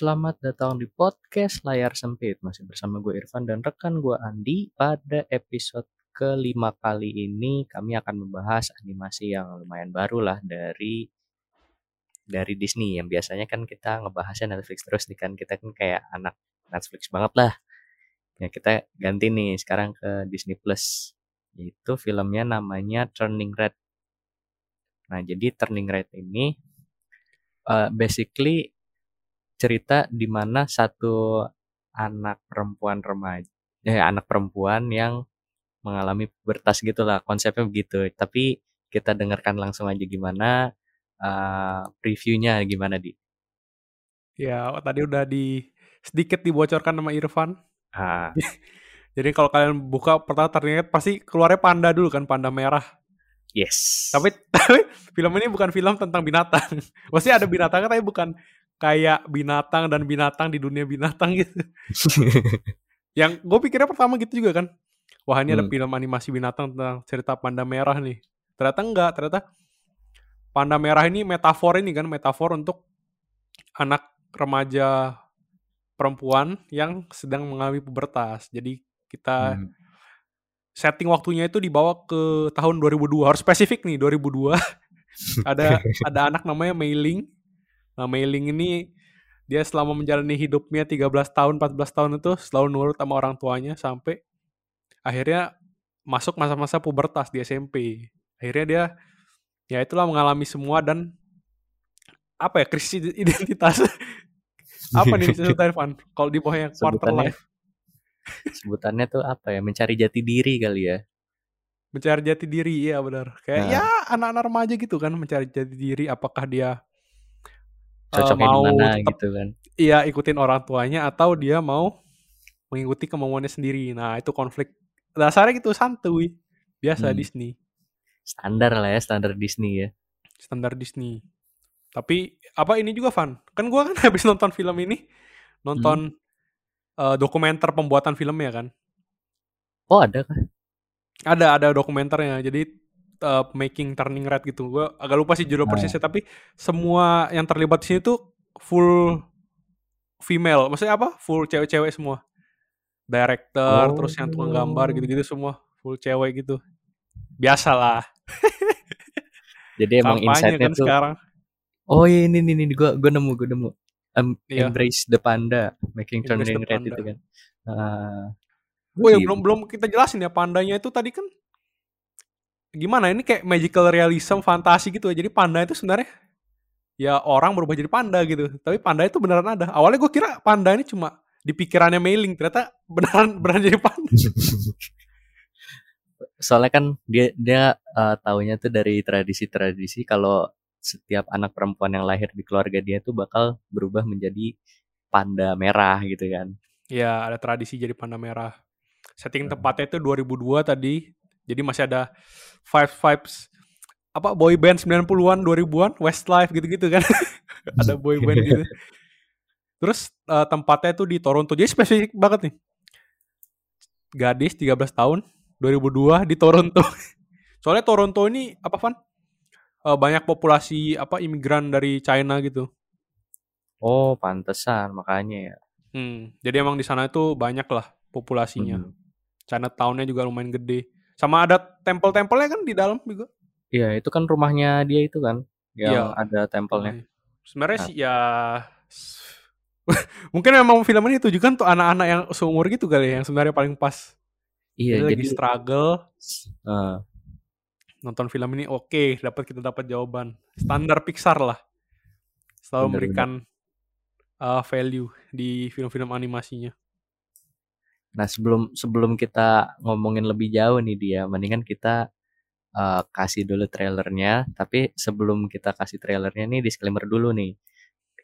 selamat datang di podcast Layar Sempit. Masih bersama gue Irfan dan rekan gue Andi. Pada episode kelima kali ini kami akan membahas animasi yang lumayan baru lah dari dari Disney yang biasanya kan kita ngebahasnya Netflix terus nih kan kita kan kayak anak Netflix banget lah. Ya kita ganti nih sekarang ke Disney Plus. Itu filmnya namanya Turning Red. Nah, jadi Turning Red ini uh, basically cerita di mana satu anak perempuan remaja eh anak perempuan yang mengalami pubertas gitulah konsepnya begitu. Tapi kita dengarkan langsung aja gimana uh, previewnya gimana di? Ya tadi udah di sedikit dibocorkan sama Irfan. Ah. jadi kalau kalian buka pertama ternyata pasti keluarnya panda dulu kan panda merah. Yes. Tapi tapi film ini bukan film tentang binatang. Pasti ada binatang tapi bukan kayak binatang dan binatang di dunia binatang gitu. yang gue pikirnya pertama gitu juga kan. Wah ini hmm. ada film animasi binatang tentang cerita panda merah nih. Ternyata enggak, ternyata panda merah ini metafor ini kan, metafor untuk anak remaja perempuan yang sedang mengalami pubertas. Jadi kita hmm. setting waktunya itu dibawa ke tahun 2002. Harus spesifik nih, 2002. ada ada anak namanya Mailing Nah, mailing ini dia selama menjalani hidupnya 13 tahun, 14 tahun itu selalu nurut sama orang tuanya sampai akhirnya masuk masa-masa pubertas di SMP. Akhirnya dia ya itulah mengalami semua dan apa ya krisis identitas. apa nih sebutannya Van? Kalau di bawahnya quarter life. Sebutannya tuh apa ya? Mencari jati diri kali ya. Mencari jati diri, iya benar. Kayak nah. ya anak-anak remaja gitu kan mencari jati diri apakah dia cocoknya uh, mau di mana gitu kan. iya ikutin orang tuanya atau dia mau mengikuti kemauannya sendiri. Nah itu konflik dasarnya gitu santuy. Biasa hmm. Disney. Standar lah ya standar Disney ya. Standar Disney. Tapi apa ini juga fun kan gue kan habis nonton film ini nonton hmm. uh, dokumenter pembuatan filmnya kan? Oh ada kan ada ada dokumenternya. Jadi uh, making turning red gitu. Gue agak lupa sih judul nah. persisnya tapi semua yang terlibat di sini tuh full female. Maksudnya apa? Full cewek-cewek semua. Director, oh. terus yang tukang gambar gitu-gitu semua full cewek gitu. Biasalah. Jadi emang insightnya kan tuh sekarang. Oh iya ini ini ini gue gue nemu gue nemu. Um, iya. Embrace the panda, making turning red itu kan. Uh, oh ya belum belum kita jelasin ya pandanya itu tadi kan gimana ini kayak magical realism fantasi gitu jadi panda itu sebenarnya ya orang berubah jadi panda gitu. Tapi panda itu beneran ada. Awalnya gue kira panda ini cuma di pikirannya mailing ternyata beneran beneran jadi panda. Soalnya kan dia dia uh, taunya tuh dari tradisi-tradisi kalau setiap anak perempuan yang lahir di keluarga dia tuh bakal berubah menjadi panda merah gitu kan. Ya ada tradisi jadi panda merah. Setting tepatnya itu 2002 tadi jadi masih ada five vibes. Apa boy band 90-an 2000-an Westlife gitu-gitu kan. Ada boy band gitu. Terus uh, tempatnya itu di Toronto. Jadi spesifik banget nih. Gadis 13 tahun 2002 di Toronto. Soalnya Toronto ini apa Van? Uh, banyak populasi apa imigran dari China gitu. Oh pantesan makanya ya. Hmm, jadi emang di sana itu banyak lah populasinya. Hmm. Chinatownnya juga lumayan gede sama ada tempel-tempelnya kan di dalam juga. Iya, itu kan rumahnya dia itu kan yang ya. ada tempelnya. Sebenarnya nah. sih ya mungkin memang film ini tujukan tuh anak-anak yang seumur gitu kali ya, yang sebenarnya paling pas. Iya, jadi, jadi struggle. Uh. Nonton film ini oke, okay, dapat kita dapat jawaban. Standar Pixar lah. Selalu bener, memberikan Uh, value di film-film animasinya. Nah, sebelum sebelum kita ngomongin lebih jauh nih dia, mendingan kita uh, kasih dulu trailernya. Tapi sebelum kita kasih trailernya nih disclaimer dulu nih.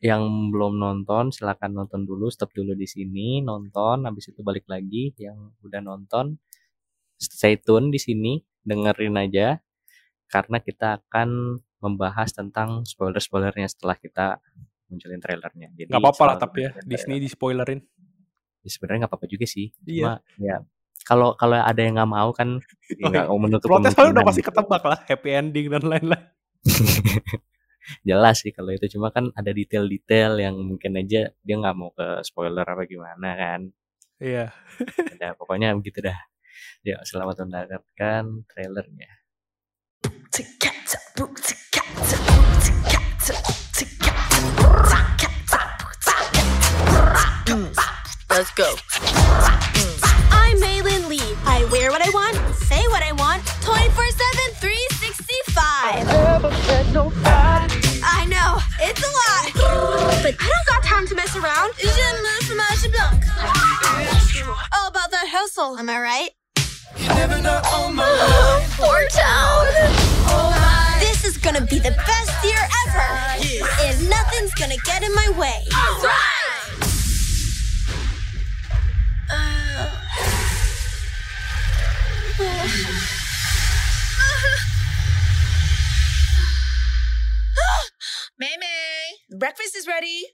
Yang belum nonton silahkan nonton dulu, stop dulu di sini, nonton, habis itu balik lagi. Yang udah nonton stay tune di sini, dengerin aja karena kita akan membahas tentang spoiler-spoilernya setelah kita munculin trailernya. Jadi Gak apa-apa lah tapi ya, Disney di spoilerin ya sebenarnya nggak apa-apa juga sih. Iya. cuma ya kalau kalau ada yang nggak mau kan oh, nggak mau menutup protes udah pasti ketebak lah happy ending dan lain-lain. Jelas sih kalau itu cuma kan ada detail-detail yang mungkin aja dia nggak mau ke spoiler apa gimana kan. Iya. ya pokoknya begitu dah. Ya selamat mendengarkan trailernya Let's go. I'm Maylin Lee. I wear what I want, say what I want, 24 7, 365. I know, it's a lot. But I don't got time to mess around. Je me fromage blanc. All about that hustle, am I right? Poor town. This is gonna be the best year ever. And nothing's gonna get in my way. May breakfast is ready.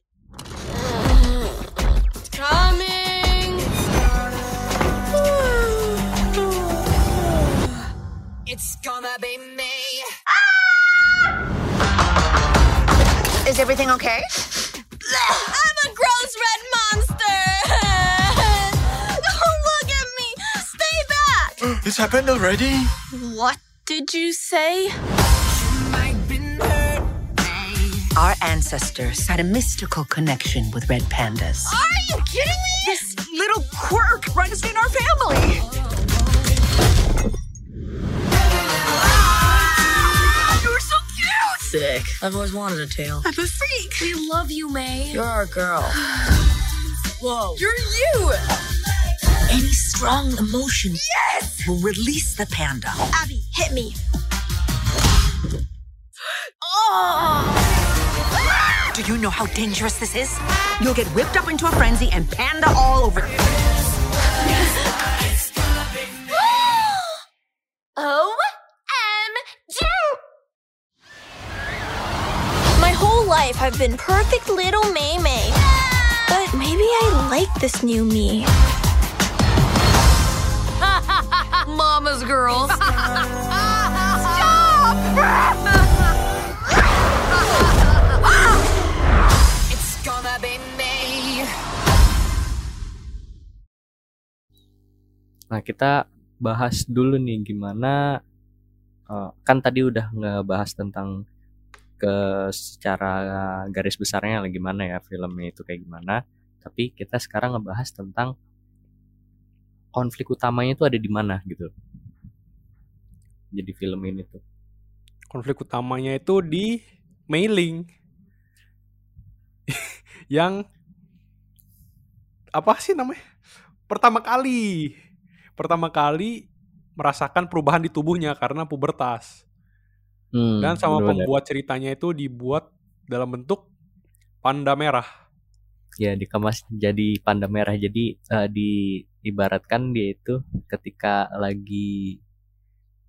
It's Coming. It's gonna be me. Ah! Is everything okay? I'm a gross red monster! Don't look at me! Stay back! This happened already? What did you say? Our ancestors had a mystical connection with red pandas. Are you kidding me? This little quirk runs in our family. Ah, You're so cute. Sick. I've always wanted a tail. I'm a freak. We love you, May. You're our girl. Whoa. You're you. Any strong emotion yes! will release the panda. Abby, hit me. Oh! Do you know how dangerous this is? You'll get whipped up into a frenzy and panda all over. OMG! My whole life I've been perfect little May May. But maybe I like this new me. Mama's girls. it's Nah, kita bahas dulu nih gimana eh, kan tadi udah ngebahas tentang ke secara garis besarnya lah gimana ya filmnya itu kayak gimana. Tapi kita sekarang ngebahas tentang konflik utamanya itu ada di mana gitu. Jadi film ini tuh. Konflik utamanya itu di mailing. yang apa sih namanya? Pertama kali. Pertama kali merasakan perubahan di tubuhnya karena pubertas. Hmm, Dan sama bener-bener. pembuat ceritanya itu dibuat dalam bentuk panda merah. ya dikemas jadi panda merah jadi eh, diibaratkan dia itu ketika lagi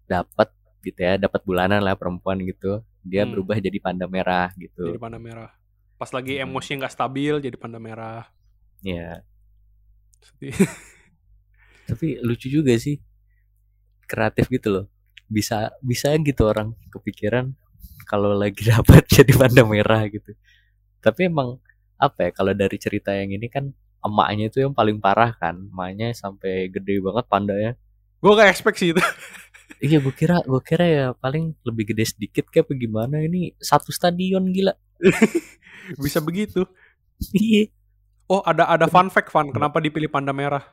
dapat gitu ya dapat bulanan lah perempuan gitu dia Hmm. berubah jadi panda merah gitu Jadi panda merah. Pas lagi Hmm. emosi nggak stabil jadi panda merah. ya Sedih. tapi lucu juga sih kreatif gitu loh bisa bisa gitu orang kepikiran kalau lagi dapat jadi panda merah gitu tapi emang apa ya kalau dari cerita yang ini kan emaknya itu yang paling parah kan emaknya sampai gede banget pandanya Gue gak expect sih itu. Iya gue kira gue kira ya paling lebih gede sedikit kayak apa gimana ini satu stadion gila. Bisa begitu. Iya. Oh ada ada fun fact fun. Kenapa dipilih panda merah?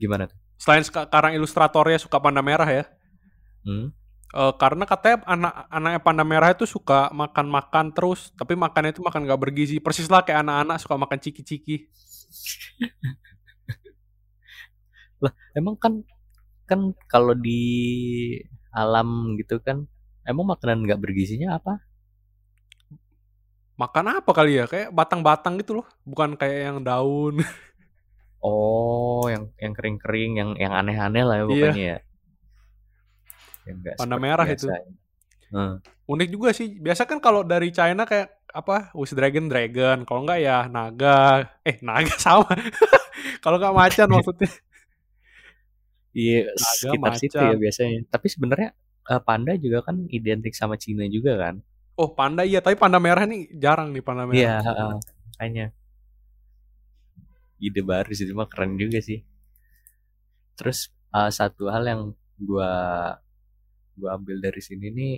Gimana tuh? Selain sekarang ilustratornya suka panda merah ya. Hmm? Eh, karena katanya anak anaknya panda merah itu suka makan-makan terus, tapi makannya itu makan gak bergizi. Persis lah kayak anak-anak suka makan ciki-ciki. Lah emang kan kan kalau di alam gitu kan emang makanan nggak bergizinya apa? Makan apa kali ya? Kayak batang-batang gitu loh, bukan kayak yang daun. Oh yang yang kering-kering yang yang aneh-aneh lah ya Iya. pokoknya ya. Yang Panda merah itu. biasanya. Hmm. Unik juga sih. Biasa kan kalau dari China kayak apa? Wis dragon dragon. Kalau enggak ya naga. Eh naga sama. kalau nggak macan maksudnya. Iya Naga, sekitar situ macan. ya biasanya. Tapi sebenarnya eh, panda juga kan identik sama Cina juga kan. Oh panda iya, tapi panda merah nih jarang nih panda merah. Iya, heeh. makanya. Ide baru sih, cuma keren juga sih. Terus eh, satu hal yang gua gua ambil dari sini nih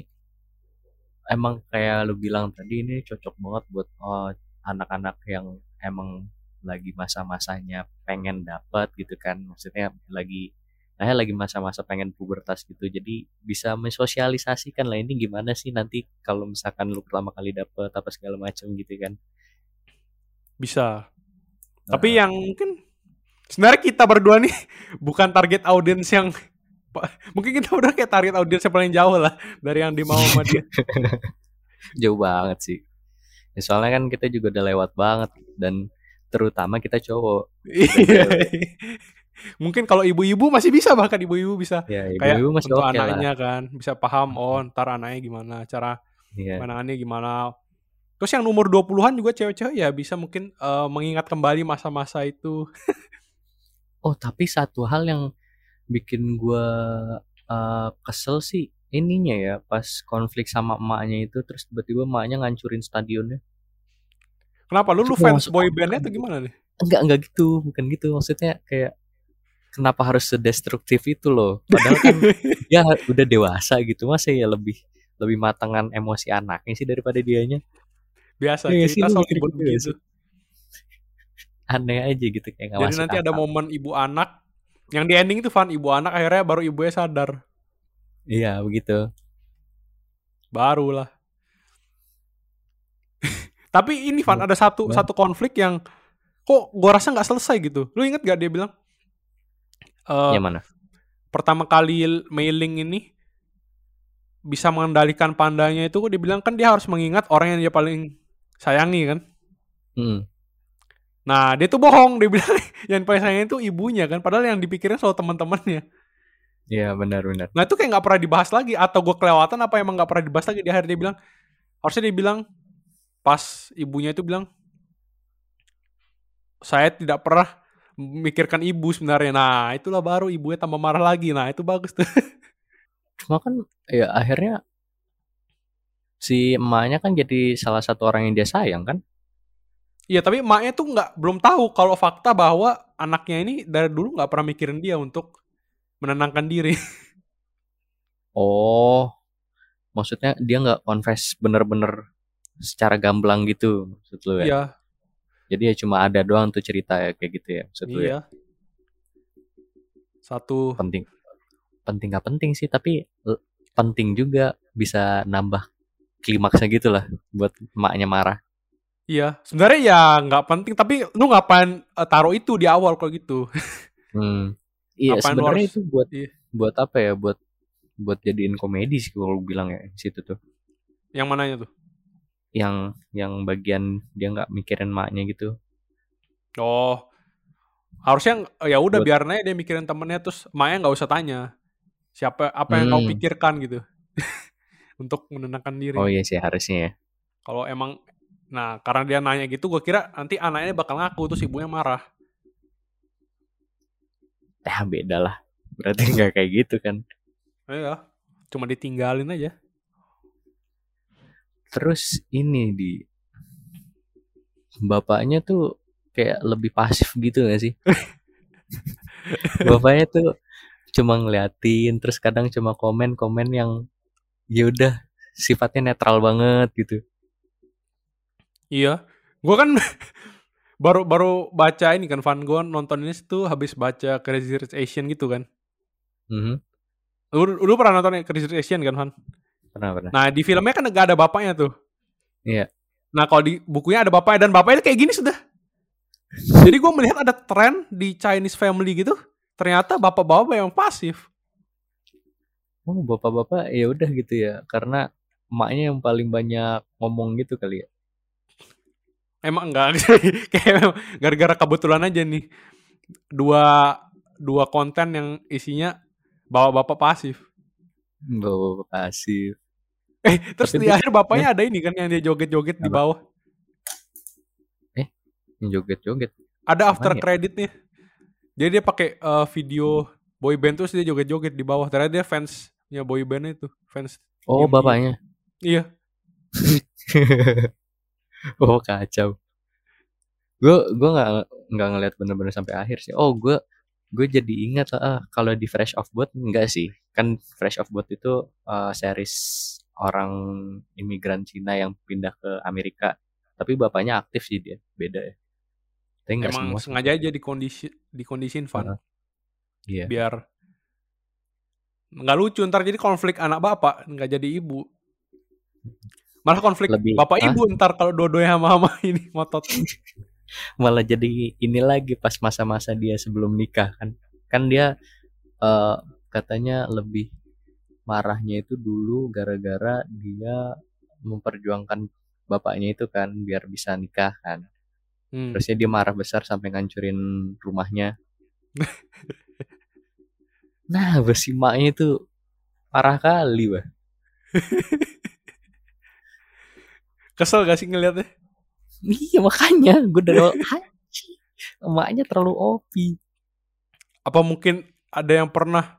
emang kayak lu bilang tadi ini cocok banget buat eh, anak-anak yang emang lagi masa-masanya pengen dapat gitu kan. Maksudnya lagi nah lagi masa-masa pengen pubertas gitu. Jadi bisa mensosialisasikan lah ini gimana sih nanti kalau misalkan lu pertama kali dapet apa segala macam gitu kan. Bisa. Tapi yang mungkin sebenarnya kita berdua nih bukan target audiens yang mungkin kita udah kayak target audiens yang paling jauh lah dari yang dimau sama dia. jauh banget sih. Ya, soalnya kan kita juga udah lewat banget dan terutama kita cowok. Iya. mungkin kalau ibu-ibu masih bisa bahkan ibu-ibu bisa Ya, kayak ibu-ibu masih untuk oke lah. anaknya kan bisa paham oh ntar anaknya gimana cara Iya. penangannya gimana. Terus yang umur 20-an juga cewek-cewek ya bisa mungkin eh, mengingat kembali masa-masa itu. Oh, tapi satu hal yang bikin gua eh, kesel sih ininya ya pas konflik sama emaknya itu terus tiba-tiba emaknya ngancurin stadionnya. Kenapa lu lu fans boy bandnya atau gimana nih? Enggak, enggak gitu, bukan gitu. Maksudnya kayak kenapa harus sedestruktif itu loh? Padahal kan dia udah dewasa gitu, masa ya lebih lebih matangan emosi anaknya sih daripada dianya. Biasa Iya sih, cerita lu soal ribut gitu ya. Aneh aja gitu kayak Jadi nanti ada momen ibu anak yang di ending itu Van ibu anak akhirnya baru ibunya sadar. Iya, begitu. Barulah. Tapi ini Van ada satu Gimana? satu konflik yang kok gua rasa nggak selesai gitu. Lu inget gak dia bilang eh, Yang mana? pertama kali mailing ini bisa mengendalikan pandanya itu dia bilang kan dia harus mengingat orang yang dia paling sayangi kan. Hmm. Nah, dia tuh bohong, dia bilang yang paling sayang itu ibunya kan, padahal yang dipikirin soal teman-temannya. Iya, benar-benar. Nah, itu kayak nggak pernah dibahas lagi atau gue kelewatan apa emang nggak pernah dibahas lagi di akhir dia bilang harusnya dia bilang pas ibunya itu bilang saya tidak pernah memikirkan ibu sebenarnya. Nah, itulah baru ibunya tambah marah lagi. Nah, itu bagus tuh. Cuma kan ya akhirnya si emaknya kan jadi salah satu orang yang dia sayang kan? Iya, tapi emaknya tuh nggak belum tahu kalau fakta bahwa anaknya ini dari dulu nggak pernah mikirin dia untuk menenangkan diri. Oh, maksudnya dia nggak confess bener-bener secara gamblang gitu maksud lu ya? Iya, Jadi ya cuma ada doang tuh cerita ya kayak gitu ya maksud lu ya? iya. Satu Penting, penting nggak penting sih tapi penting juga bisa nambah klimaksnya gitu lah buat emaknya marah. Iya, sebenarnya ya nggak penting. Tapi lu ngapain eh, taruh itu di awal kalau gitu? Hmm. Iya sebenarnya itu buat Iya. buat apa ya? Buat buat jadiin komedi sih kalau lu bilang ya situ tuh. Yang mananya tuh? Yang yang bagian dia nggak mikirin emaknya gitu. Oh, harusnya ya udah Buat- biarin aja dia mikirin temennya terus Maya nggak usah tanya siapa apa yang kau Hmm. pikirkan gitu untuk menenangkan diri. Oh iya sih harusnya ya. Kalau emang, nah karena dia nanya gitu, gue kira nanti anaknya bakal ngaku terus ibunya marah. Eh beda lah. Berarti nggak kayak gitu kan. Iya, cuma ditinggalin aja. Terus ini di bapaknya tuh kayak lebih pasif gitu gak sih? bapaknya tuh cuma ngeliatin terus kadang cuma komen-komen yang ya udah sifatnya netral banget gitu. Iya, gue kan baru baru baca ini kan Van gue nonton ini tuh habis baca Crazy Rich Asian gitu kan. Mhm. Lu, lu pernah nonton Crazy Rich Asian kan Van? Pernah pernah. Nah di filmnya kan gak ada bapaknya tuh. Iya. Nah kalau di bukunya ada bapaknya dan bapaknya kayak gini sudah. Jadi gue melihat ada tren di Chinese family gitu. Ternyata bapak-bapak yang pasif. Oh bapak-bapak ya udah gitu ya karena emaknya yang paling banyak ngomong gitu kali ya. Emang enggak kayak gara-gara kebetulan aja nih dua dua konten yang isinya bapak-bapak pasif. Bapak pasif. Eh terus Tapi di dia- akhir bapaknya ada ini kan yang dia joget-joget di bawah. Yang joget-joget. Ada after ya? creditnya. Jadi dia pakai eh, video boy band terus dia joget-joget di bawah. Ternyata dia fansnya boy band itu, fans. Oh Yang di- bapaknya. Iya. oh kacau. Gue gue nggak nggak ngeliat bener-bener sampai akhir sih. Oh gue gue jadi ingat ah kalau di Fresh of Boat enggak sih. Kan Fresh of Boat itu uh, series orang imigran Cina yang pindah ke Amerika. Tapi bapaknya aktif sih dia, beda ya. Tapi Emang semua. sengaja aja dikondisi dikondisin Van Heeh. Iya. biar nggak lucu ntar jadi konflik anak bapak nggak jadi ibu malah konflik Lebih- bapak Hah? ibu ntar kalau dua-duanya sama-sama ini ngotot malah jadi ini lagi pas masa-masa dia sebelum nikah kan kan dia eh, katanya lebih marahnya itu dulu gara-gara dia memperjuangkan bapaknya itu kan biar bisa nikah kan Hmm. terusnya dia marah besar sampai ngancurin rumahnya nah besi maknya itu parah kali bah kesel gak sih ngeliatnya? Iya makanya. Gue udah "Anjing, emaknya terlalu opi apa mungkin ada yang pernah?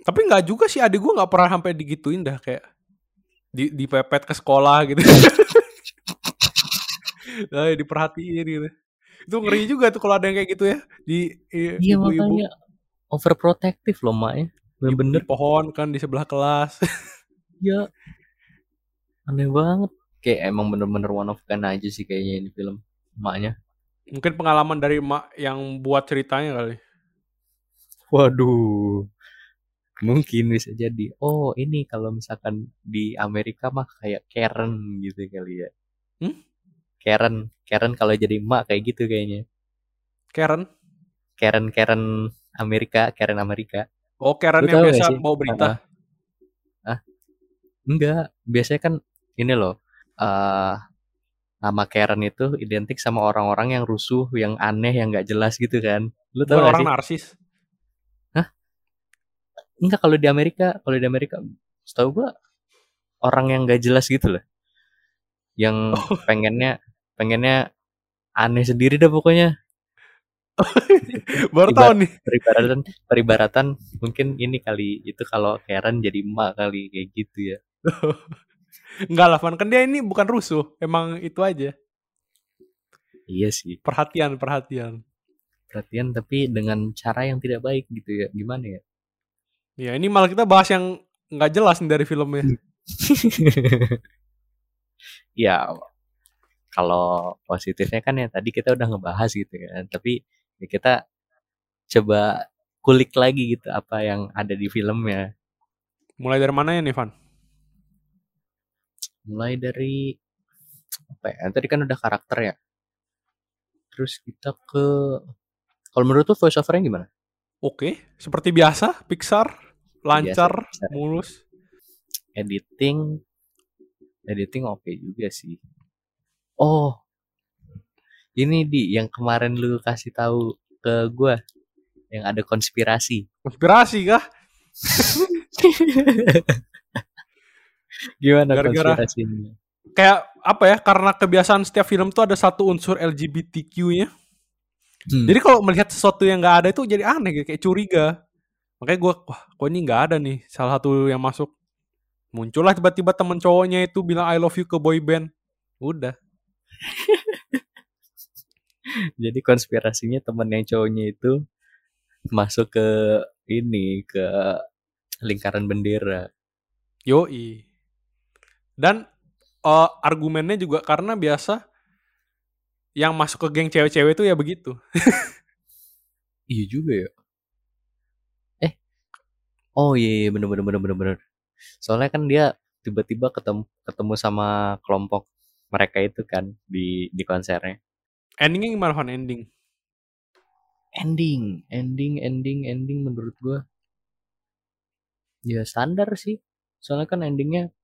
Tapi nggak juga sih. Adik gue nggak pernah sampai digituin dah kayak di dipepet ke sekolah gitu. Nah, diperhatiin gitu. Itu ngeri juga tuh kalau ada yang kayak gitu ya. Di iya ibu-ibu. makanya overprotective loh maknya bener-bener di pohon kan di sebelah kelas Ya aneh banget. Kayak emang bener-bener one of kind aja sih kayaknya ini film emaknya. mungkin pengalaman dari emak yang buat ceritanya kali Waduh. Mungkin bisa jadi. Oh ini kalau misalkan di Amerika mah kayak Karen gitu kali ya. Hmm? Karen, Karen kalau jadi emak kayak gitu kayaknya. Karen Karen Karen Amerika, Karen Amerika. oh Karen Lu yang gak biasa mau berita Ah, enggak. Biasanya kan ini loh. eh nama Karen itu identik sama orang-orang yang rusuh, yang aneh, yang nggak jelas gitu kan. Lu tahu gak orang sih? narsis Enggak kalau di Amerika, kalau di Amerika, setahu gua orang yang nggak jelas gitu loh. Yang pengennya pengennya aneh sendiri dah pokoknya. baru tahu nih Peribaratan peribaratan mungkin ini kali itu kalau Karen jadi emak kali kayak gitu ya. Enggak lah Van kan dia ini bukan rusuh emang itu aja Iya sih, perhatian perhatian perhatian tapi dengan cara yang tidak baik gitu ya. Gimana ya? ya ini malah kita bahas yang nggak jelas nih dari filmnya ya kalau positifnya kan ya tadi kita udah ngebahas gitu kan. Tapi ya kita coba kulik lagi gitu apa yang ada di filmnya. mulai dari mana ya nih Van mulai dari apa ya? Tadi kan udah karakter ya. Terus kita ke kalau menurut tuh voice overnya gimana? Oke seperti biasa Pixar lancar Biasa, Pixar. mulus. Editing editing oke juga sih. Oh ini di yang kemarin lu kasih tahu ke gua yang ada konspirasi. Konspirasi kah? Gimana Gara-gara- konspirasinya? kayak apa ya karena kebiasaan setiap film tuh ada satu unsur LGBTQ-nya Hmm. jadi kalau melihat sesuatu yang nggak ada itu jadi aneh kayak curiga. Makanya gue wah kok ini nggak ada nih? Salah satu yang masuk. Muncullah tiba-tiba temen cowoknya itu bilang I love you ke boy band. Udah jadi konspirasinya temen yang cowoknya itu masuk ke ini ke lingkaran bendera Yoi. Dan eh, argumennya juga karena biasa yang masuk ke geng cewek-cewek itu ya begitu. Iya juga ya. Eh. Oh iya, iya bener bener bener bener bener. Soalnya kan dia tiba-tiba ketemu ketemu sama kelompok mereka itu kan di di konsernya. Endingnya gimana Van? Ending. Ending, ending, ending, ending menurut gua ya standar sih. Soalnya kan endingnya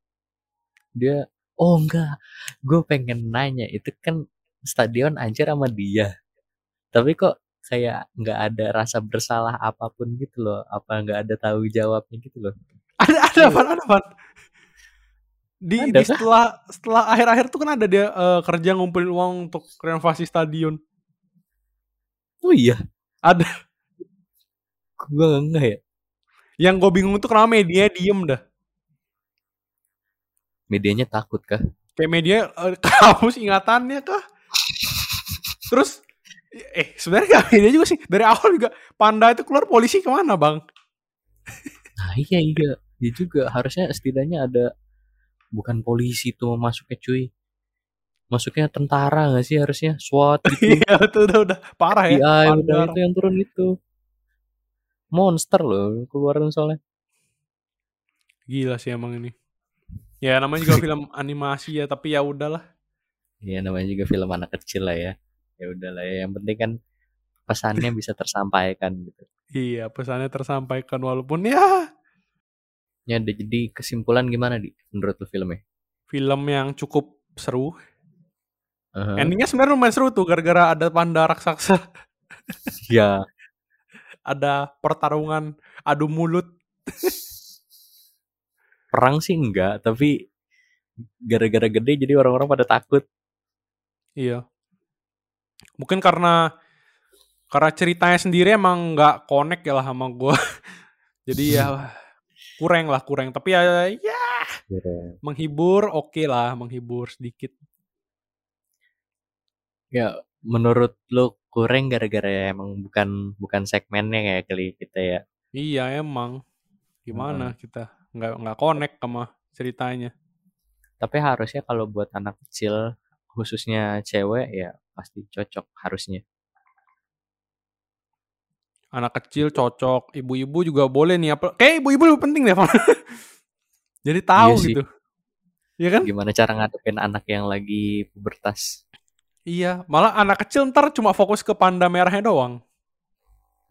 dia oh enggak, gue pengen nanya itu kan stadion anjir sama dia. Tapi kok kayak nggak ada rasa bersalah apa pun gitu loh. Apa nggak ada tahu jawabnya gitu loh. Ada ada Van, ada Van. Di, Ada di kah? setelah setelah akhir-akhir tuh kan ada dia eh, kerja ngumpulin uang untuk renovasi stadion. Oh iya, Ada. gue enggak ya. Yang gue bingung tuh kenapa media diem dah. Medianya takut kah? Kayak media eh, kamus ingatannya kah? Terus eh sebenarnya gak media juga sih. Dari awal juga panda itu keluar polisi ke mana bang? Nah iya iya. Dia juga harusnya setidaknya ada bukan polisi tuh masuknya cuy. Masuknya tentara gak sih harusnya? SWAT gitu. Iya itu udah udah parah ya. FBI udah itu yang turun itu. Monster loh keluaran soalnya. Gila sih emang ini. Ya namanya juga film animasi ya, tapi ya udahlah. Iya namanya juga film anak kecil lah ya. Ya udahlah ya. Yang penting kan pesannya bisa tersampaikan gitu. Iya, pesannya tersampaikan walaupun ya Ya jadi kesimpulan gimana di menurut lu filmnya? film yang cukup seru. Aha. Endingnya sebenarnya lumayan seru tuh gara-gara ada panda raksasa, Ya ada pertarungan adu mulut. perang sih enggak, tapi gara-gara gede jadi orang-orang pada takut. Iya. Mungkin karena karena ceritanya sendiri emang nggak connect ya lah sama gue. Jadi ya kurang lah kurang. Tapi ya ya menghibur oke lah menghibur sedikit. Ya menurut lu kurang gara-gara emang bukan bukan segmennya kayak kali kita ya. Iya emang. Gimana kita nggak nggak connect sama ceritanya. Tapi harusnya kalau buat anak kecil khususnya cewek ya pasti cocok harusnya. Anak kecil cocok, ibu-ibu juga boleh nih apa? Kayak ibu-ibu lebih penting deh. Jadi tahu Iya sih. gitu. Iya kan? Gimana cara ngadepin anak yang lagi pubertas? Iya, malah anak kecil ntar cuma fokus ke panda merahnya doang.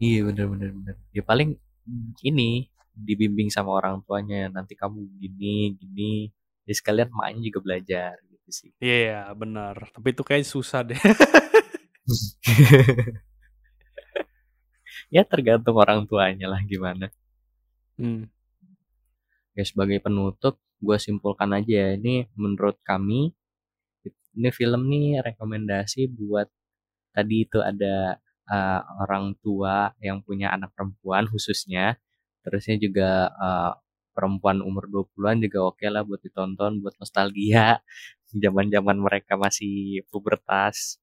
Iya bener bener bener. Ya paling ini dibimbing sama orang tuanya nanti kamu gini gini. Jadi sekalian main juga belajar gitu sih. Iya, benar. Tapi itu kayak susah deh. ya tergantung orang tuanya lah gimana. Hmm. Ya sebagai penutup gue simpulkan aja ya ini menurut kami ini film nih rekomendasi buat tadi itu ada uh, orang tua yang punya anak perempuan khususnya terusnya juga uh, perempuan umur 20-an juga oke lah buat ditonton buat nostalgia zaman-zaman mereka masih pubertas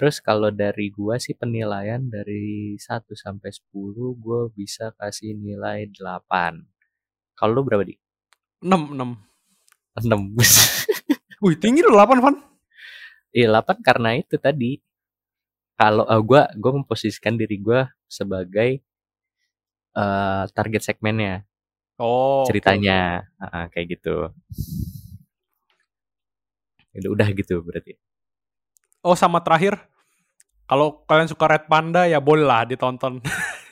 terus kalau dari gua sih penilaian dari 1 sampai 10 gua bisa kasih nilai 8 kalau lu berapa di 6, 6. 6 Wih, tinggi loh 8, Van. Iya 8 karena itu tadi kalau uh, gue gue memposisikan diri gue sebagai uh, target segmennya Oh. ceritanya Ah, kayak gitu udah udah gitu berarti. Oh, sama terakhir. Kalau kalian suka Red Panda ya boleh lah ditonton.